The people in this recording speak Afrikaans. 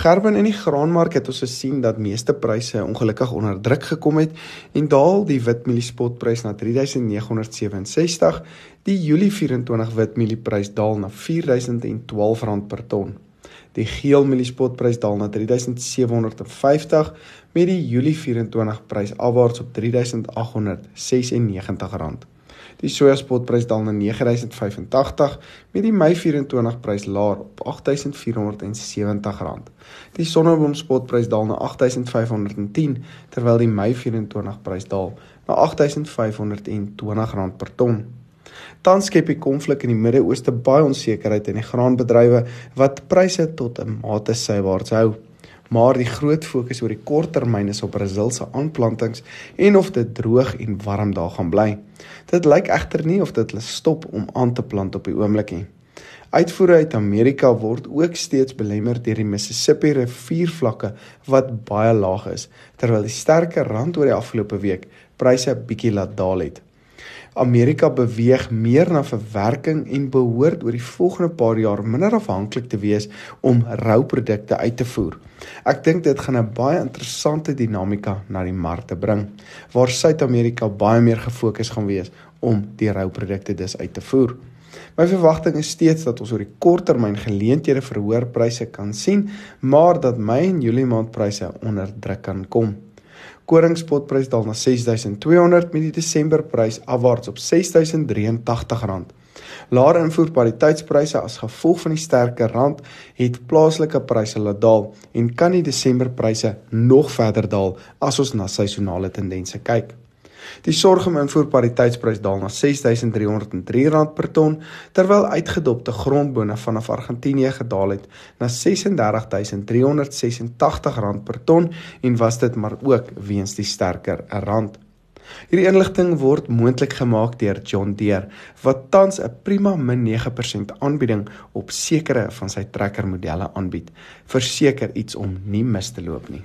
Gerben in die graanmark het ons gesien dat meeste pryse ongelukkig onder druk gekom het en daal die witmieliespotprys na 3967, die Julie 24 witmielieprys daal na R4012 per ton. Die geelmieliespotprys daal na 3750 met die Julie 24 prys afwaarts op R3896. Die sojaspotprys daal na R9085 met die Mei 24 prys laer op R8470. Die sonneblomspotprys daal na R8510 terwyl die Mei 24 prys daal na R8520 per ton. Tans skep die konflik in die Midde-Ooste baie onsekerheid in die graanbedrywe wat pryse tot 'n mate sywaarts hou maar die groot fokus oor die korttermyn is op Brasil se aanplantings en of dit droog en warm daar gaan bly. Dit lyk egter nie of dit hulle stop om aan te plant op die oomblik nie. Uitvoere uit Amerika word ook steeds belemmer deur die Mississippi riviervlakke wat baie laag is, terwyl die sterker rand oor die afgelope week pryse bietjie laat daal het. Amerika beweeg meer na verwerking en behoort oor die volgende paar jaar minder afhanklik te wees om rouprodukte uit te voer. Ek dink dit gaan 'n baie interessante dinamika na die mark te bring waar Suid-Amerika baie meer gefokus gaan wees om die rouprodukte dus uit te voer. My verwagting is steeds dat ons oor die korttermyn geleenthede vir hoër pryse kan sien, maar dat Mei en Julie maand pryse onder druk kan kom. Koringspotprys daal na 6200 met die Desemberprys afwaarts op R6083. Laer invoerpariteitspryse as gevolg van die sterker rand het plaaslike pryse laat daal en kan die Desemberpryse nog verder daal as ons na seisonale tendense kyk. Die sorghum invoerpariteitsprys daal na R6303 per ton, terwyl uitgedopte grondbone vanaf Argentinië gedaal het na R36386 per ton en was dit maar ook weens die sterker rand. Hierdie inligting word moontlik gemaak deur John Deere wat tans 'n prima min 9% aanbieding op sekere van sy trekkermodelle aanbied. Verseker iets om nie mis te loop nie.